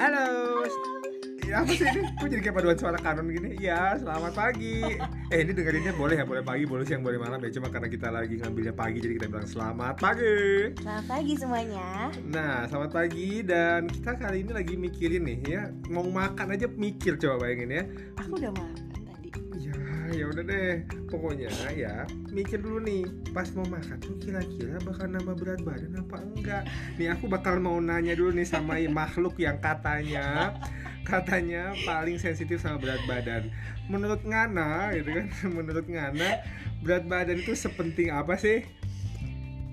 Halo. Ya apa sih ini? Kok jadi kayak paduan suara kanon gini? Ya, selamat pagi. Eh ini dengerinnya boleh ya, boleh pagi, boleh siang, boleh malam ya. Cuma karena kita lagi ngambilnya pagi, jadi kita bilang selamat pagi. Selamat pagi semuanya. Nah, selamat pagi dan kita kali ini lagi mikirin nih ya, mau makan aja mikir coba bayangin ya. Aku udah makan tadi. Ya, ya udah deh. Pokoknya ya, mikir dulu nih. Pas mau makan tuh kira-kira bakal nambah berat badan apa enggak? Nih aku bakal mau nanya dulu nih sama makhluk yang katanya katanya paling sensitif sama berat badan. Menurut Ngana gitu kan, menurut Ngana berat badan itu sepenting apa sih?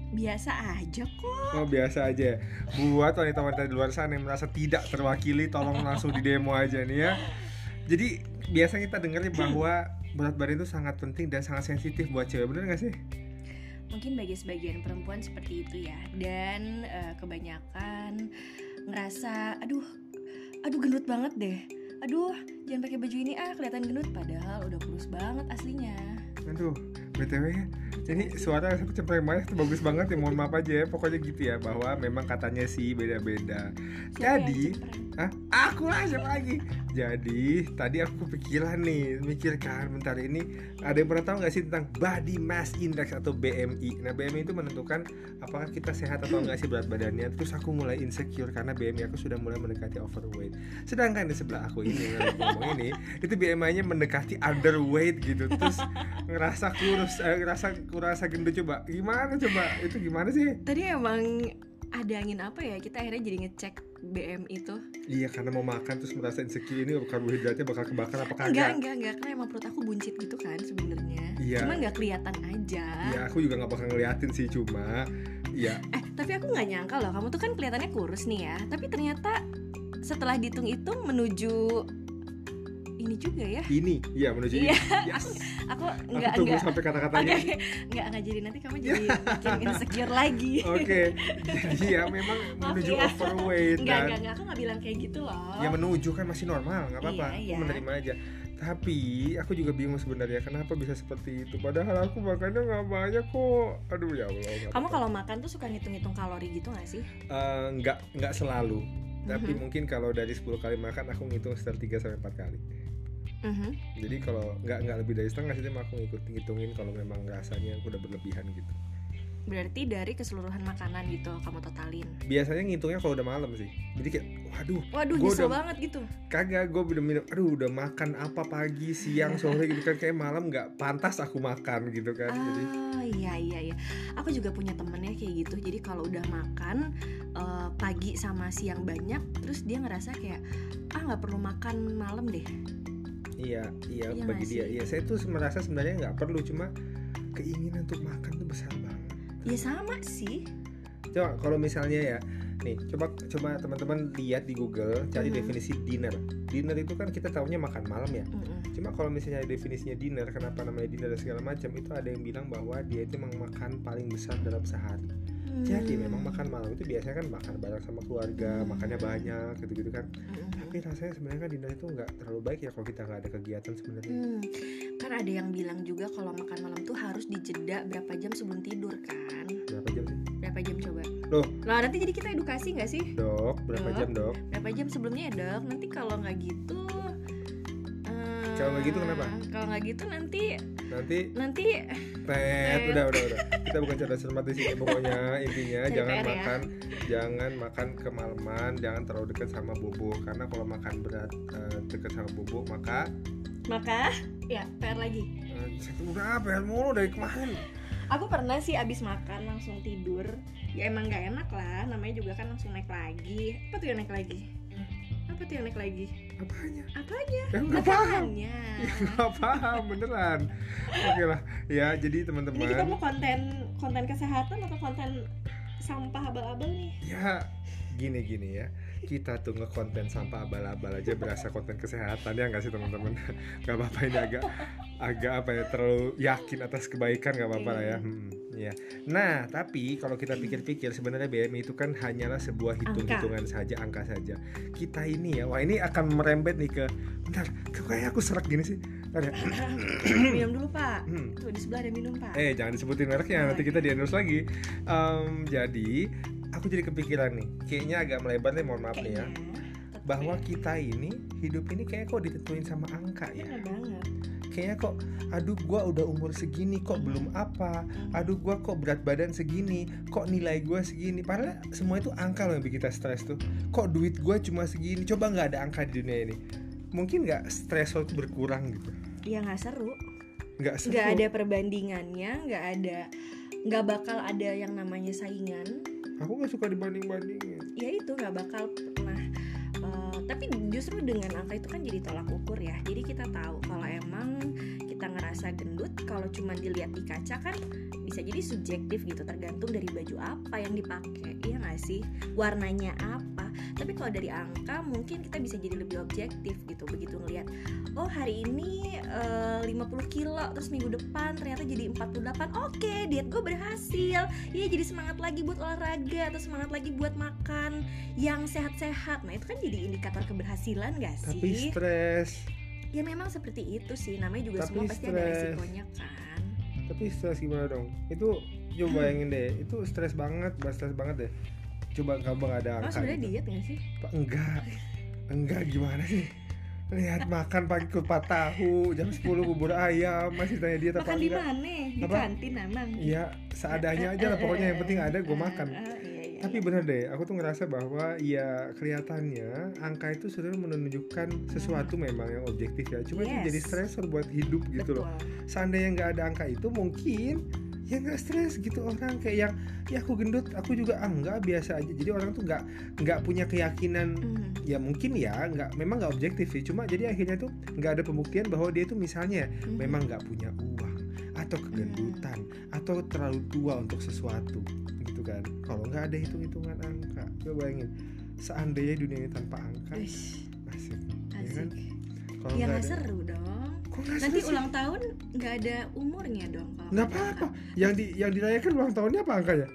Biasa aja kok. Oh biasa aja. Buat wanita-wanita di luar sana yang merasa tidak terwakili, tolong langsung di demo aja nih ya. Jadi biasa kita dengarnya bahwa berat badan itu sangat penting dan sangat sensitif buat cewek, bener gak sih? Mungkin bagi sebagian perempuan seperti itu ya. Dan eh, kebanyakan ngerasa, aduh, aduh gendut banget deh. Aduh, jangan pakai baju ini ah kelihatan gendut padahal udah kurus banget aslinya. Aduh, btw Jadi suara aku cempreng banget tuh bagus banget ya. Mohon maaf aja ya. Pokoknya gitu ya bahwa memang katanya sih beda-beda. Jadi? Hah? Aku lah siapa lagi? Jadi tadi aku kepikiran nih, mikirkan bentar ini ada yang pernah tahu nggak sih tentang body mass index atau BMI? Nah BMI itu menentukan apakah kita sehat atau enggak sih berat badannya. Terus aku mulai insecure karena BMI aku sudah mulai mendekati overweight. Sedangkan di sebelah aku ini yang ngomong ini itu BMI-nya mendekati underweight gitu. Terus ngerasa kurus, eh, ngerasa kurasa gendut coba. Gimana coba? Itu gimana sih? Tadi emang ada angin apa ya? Kita akhirnya jadi ngecek BM itu. Iya karena mau makan terus merasa insecure ini karbohidratnya bakal kebakar apa Enggak, kagak? enggak, enggak. Karena emang perut aku buncit gitu kan sebenarnya. Iya. Cuma nggak kelihatan aja. Ya aku juga nggak bakal ngeliatin sih cuma ya Eh, tapi aku nggak nyangka loh, kamu tuh kan kelihatannya kurus nih ya. Tapi ternyata setelah dihitung-hitung menuju ini juga ya. ini ya menuju Iya, ini. Yes. Aku Aku nggak tunggu nggak. sampai kata-katanya. nggak nggak jadi nanti kamu jadi makin insecure lagi. Oke, jadi ya memang menuju ya. overweight Enggak, kan. enggak, enggak, aku nggak bilang kayak gitu loh. Ya menuju kan masih normal, nggak apa-apa. Iya, iya. Aku menerima aja. Tapi aku juga bingung sebenarnya kenapa bisa seperti itu. Padahal aku makannya nggak banyak kok. Aduh ya Allah. nggak Kamu kalau makan tuh suka ngitung-ngitung kalori gitu gak sih? Eh, nggak nggak selalu. Tapi Mhm. mungkin kalau dari 10 kali makan aku ngitung sekitar 3 sampai 4 kali. Mhm. Jadi kalau nggak nggak lebih dari setengah sih aku ngikut ngitungin kalau memang rasanya aku udah berlebihan gitu. Berarti dari keseluruhan makanan gitu kamu totalin. Biasanya ngitungnya kalau udah malam sih. Jadi kayak waduh Waduh, Gua nyesel udah- banget gitu. kagak gue udah minum aduh udah makan apa pagi siang sore gitu kan kayak malam nggak pantas aku makan gitu kan jadi Ah, iya iya iya. Aku juga punya temennya kayak gitu. Jadi kalau udah makan eh, pagi sama siang banyak, terus dia ngerasa kayak ah nggak perlu makan malam deh. Iya iya Iya bagi dia iya saya tuh merasa sebenarnya nggak perlu cuma keinginan untuk makan tuh besar banget Ya sama sih. coba kalau misalnya ya nih coba coba teman-teman lihat di Google cari Mhm. definisi dinner dinner itu kan kita tahunya makan malam ya Mm-mm. cuma kalau misalnya definisinya dinner kenapa namanya dinner dan segala macam itu ada yang bilang bahwa dia itu memang makan paling besar dalam sehari Jadi Hmm. memang makan malam itu biasanya kan makan bareng sama keluarga, Hmm. makannya banyak gitu-gitu kan. Mm-mm. Tapi rasanya sebenarnya kan dinner itu nggak terlalu baik ya kalau kita nggak ada kegiatan sebenarnya. Hmm, kan ada yang bilang juga kalau makan malam tuh harus dijeda berapa jam sebelum tidur kan? Berapa jam sih? Berapa jam coba? Loh. Lah nanti jadi kita edukasi nggak sih? Dok, berapa Dok. jam dok? Berapa jam sebelumnya ya dok? Nanti kalau nggak gitu. Kalau nggak gitu kenapa? Kalau nggak gitu nanti Nanti nanti tet, udah udah udah. Kita bukan cerdas cermat di sini pokoknya intinya Cari jangan PR ya. makan jangan makan kemalaman, jangan terlalu dekat sama bobo karena kalau makan berat eh, dekat sama bobo maka maka ya PR lagi. eh, udah ya mulu dari kemarin. Aku pernah sih abis makan langsung tidur. Ya emang nggak enak lah. Namanya juga kan langsung naik lagi. Apa tuh yang naik lagi? Apa tuh yang naik lagi? Apanya? Apanya? Ya nggak paham. Ya nggak paham beneran. Oke lah ya jadi teman-teman. Ini kita mau konten konten kesehatan atau konten sampah abal-abal nih? ya gini gini ya kita tuh ngekonten sampah abal-abal aja berasa konten kesehatan ya nggak sih teman-teman nggak apa-apa ini agak agak apa ya terlalu yakin atas kebaikan nggak apa-apa lah ya Hmm, ya nah tapi kalau kita pikir-pikir sebenarnya BMI itu kan hanyalah sebuah hitung-hitungan saja angka saja kita ini ya wah ini akan merembet nih ke bentar kayak aku serak gini sih Bentar ya. minum dulu pak. Hmm. Tuh di sebelah ada minum pak. Eh jangan disebutin mereknya nanti kita di endorse lagi. Em, jadi aku jadi kepikiran nih, kayaknya agak melebar nih mohon maaf nih ya. Bahwa kita ini hidup ini kayak kok ditentuin sama angka ya. Kayaknya kok aduh gua udah umur segini kok belum apa? Aduh gua kok berat badan segini kok nilai gua segini? Padahal semua itu angka loh yang bikin kita stres tuh. Kok duit gua cuma segini? Coba nggak ada angka di dunia ini? Mungkin nggak stres lo tuh berkurang gitu. Ya nggak seru. Nggak seru. nggak ada perbandingannya nggak ada nggak bakal ada yang namanya saingan aku nggak suka dibanding bandingin ya itu nggak bakal tapi justru dengan angka itu kan jadi tolak ukur ya. Jadi kita tahu kalau emang kita ngerasa gendut kalau cuma dilihat di kaca kan bisa jadi subjektif gitu tergantung dari baju apa yang dipakai iya nggak sih? Warnanya apa? Tapi kalau dari angka mungkin kita bisa jadi lebih objektif gitu begitu ngelihat oh hari ini eh, 50 kilo terus minggu depan ternyata jadi 48 oke diet gue berhasil ya jadi semangat lagi buat olahraga atau semangat lagi buat makan yang sehat-sehat. Nah itu kan jadi indikator keberhasilan gak sih? tapi stres. Ya memang seperti itu sih. Namanya juga Tapi semua pasti ada stres. resikonya kan. Tapi stres gimana dong? Itu coba bayangin deh. Itu stres banget stres banget deh. Coba kamu nggak ada oh angka sebenarnya gitu. diet gak sih? Pak, enggak. Enggak gimana sih? Lihat makan pagi kupat tahu jam 10 bubur ayam. Masih tanya dia apa makan di mana? Di kantin emang iya seadanya aja lah. Pokoknya yang penting ada gue makan. Eh, eh, iya, tapi iya. bener deh aku tuh ngerasa bahwa ya kelihatannya angka itu sebenarnya menunjukkan sesuatu memang yang objektif ya cuma itu Yes. jadi stresor buat hidup gitu loh Betul. seandainya nggak ada angka itu mungkin ya nggak stres gitu orang kayak yang ya aku gendut aku juga ah nggak biasa aja jadi orang tuh nggak nggak punya keyakinan Hmm. ya mungkin ya nggak memang nggak objektif sih cuma jadi akhirnya tuh nggak ada pembuktian bahwa dia tuh misalnya Mhm. memang nggak punya uang atau kegendutan atau terlalu tua untuk sesuatu kan. Kalau nggak ada hitung hitungan angka. Coba bayangin seandainya dunia ini tanpa angka Uish, asik ya kan? Asik. kalau ya nggak ada seru dong. Kok nanti seru ulang tahun nggak ada umurnya dong kalau nggak ada apa-apa. yang di yang dirayakan ulang tahunnya apa angkanya?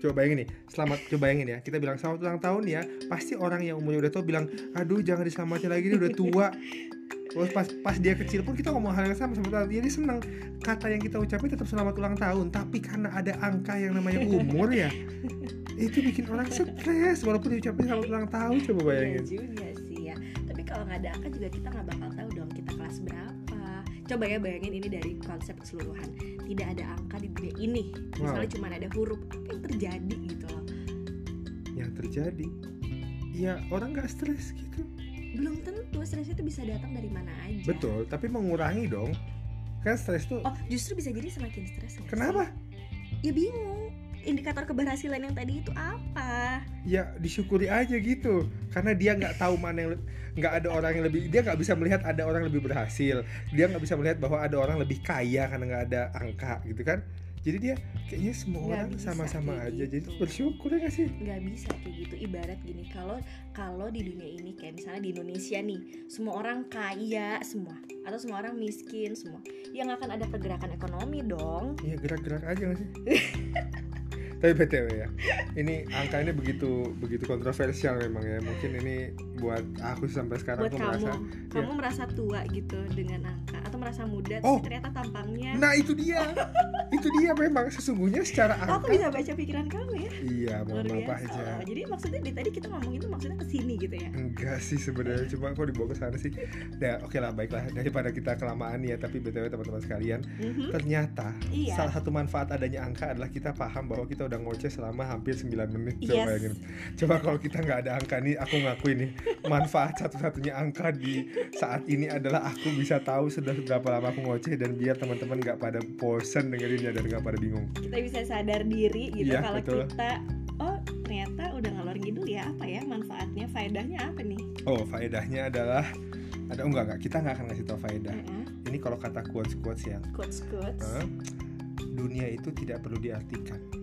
Coba bayangin nih selamat coba bayangin ya. Kita bilang selamat ulang tahun ya pasti orang yang umurnya udah tua bilang aduh jangan diselamatin lagi dia udah tua Terus pas pas dia kecil pun kita ngomong hal yang sama sama dia seneng kata yang kita ucapin tetap selamat ulang tahun. Tapi karena ada angka yang namanya umur ya itu bikin orang stres. Walaupun diucapin selamat ulang tahun coba Iya bayangin. juga sih ya. Tapi kalau nggak ada angka juga kita nggak bakal tahu dong kita kelas berapa. Coba ya bayangin ini dari konsep keseluruhan. Tidak ada angka di dunia ini. Misalnya cuma ada huruf. Apa yang terjadi gitu loh? Yang terjadi? Ya orang nggak stres gitu belum tentu stres itu bisa datang dari mana aja. Betul tapi mengurangi dong. Kan stres tuh oh justru bisa jadi semakin stres nggak sih? kenapa ya bingung indikator keberhasilan yang tadi itu apa? Ya disyukuri aja gitu. Karena dia nggak tahu mana yang nggak ada orang yang lebih dia nggak bisa melihat ada orang lebih berhasil. Dia nggak bisa melihat bahwa ada orang lebih kaya karena nggak ada angka gitu kan jadi dia kayaknya semua Nggak orang sama-sama aja. Jadi gitu. bersyukur ya nggak sih? Nggak bisa kayak gitu. Ibarat gini kalau kalau di dunia ini kayak misalnya di Indonesia nih semua orang kaya semua atau semua orang miskin semua yang akan ada pergerakan ekonomi dong. Ya gerak-gerak aja nggak sih tapi btw ya. Ini angka ini begitu begitu kontroversial memang ya. Mungkin ini buat aku sampai sekarang buat aku kamu. merasa kamu merasa tua gitu dengan angka atau merasa muda Oh. tapi ternyata tampangnya. Nah itu dia. Itu dia memang. Sesungguhnya secara Oh, aku angka bisa baca pikiran kamu ya? Iya maaf biasa. aja. Jadi maksudnya dari tadi kita ngomong itu maksudnya ke sini gitu ya Enggak sih sebenarnya cuma kok dibawa ke sana sih. Ya oke lah baiklah daripada kita kelamaan ya tapi btw teman-teman sekalian Mhm. ternyata Iya. salah satu manfaat adanya angka adalah kita paham bahwa kita udah ngoceh selama hampir 9 menit. Coba Yes. Coba kalau kita nggak ada angka nih aku ngakuin nih manfaat satu-satunya angka di saat ini adalah aku bisa tahu sudah berapa lama aku ngoceh dan biar teman-teman nggak pada bosen dengerinnya dan nggak pada bingung. kita bisa sadar diri gitu Iya, kalau betul. kita ngidul ya apa ya manfaatnya faedahnya apa nih Oh faedahnya adalah ada oh, enggak enggak kita nggak akan ngasih tahu faedah. Heeh. Ini kalau kata quotes quotes ya quotes quotes Hah? dunia itu tidak perlu diartikan.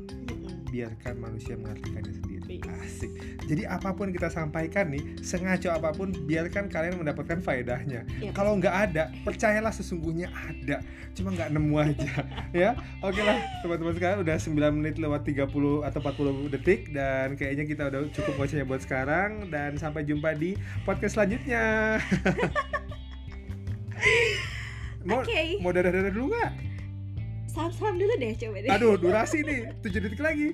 Biarkan manusia mengartikannya sendiri. Iya. asik. Jadi apa pun kita sampaikan nih sengaja apa pun biarkan kalian mendapatkan faedahnya. Iya. kalau nggak ada percayalah sesungguhnya ada. Cuma nggak nemu aja ya. Oke lah teman-teman sekarang udah 9 menit lewat 30 atau 40 detik dan kayaknya kita udah cukup ngocehnya buat sekarang dan sampai jumpa di podcast selanjutnya. Mau Oke. mau dadah-dadah dulu nggak salam-salam dulu deh coba deh Aduh, durasi nih, 7 detik lagi.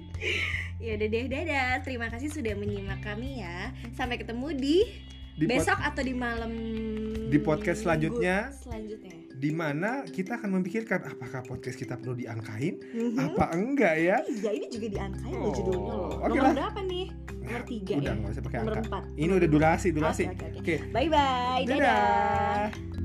ya udah deh dadah terima kasih sudah menyimak kami ya sampai ketemu di di besok atau di malam Di podcast selanjutnya. selanjutnya di mana kita akan memikirkan apakah podcast kita perlu diangkain Mhm. apa enggak ya Iya ini juga diangkain loh Oh, judulnya loh oke Nomor lah. berapa nih? Nomor tiga udah ya? usah pakai Nomor angka empat ini udah durasi durasi Oke, oke, oke. oke Bye bye dadah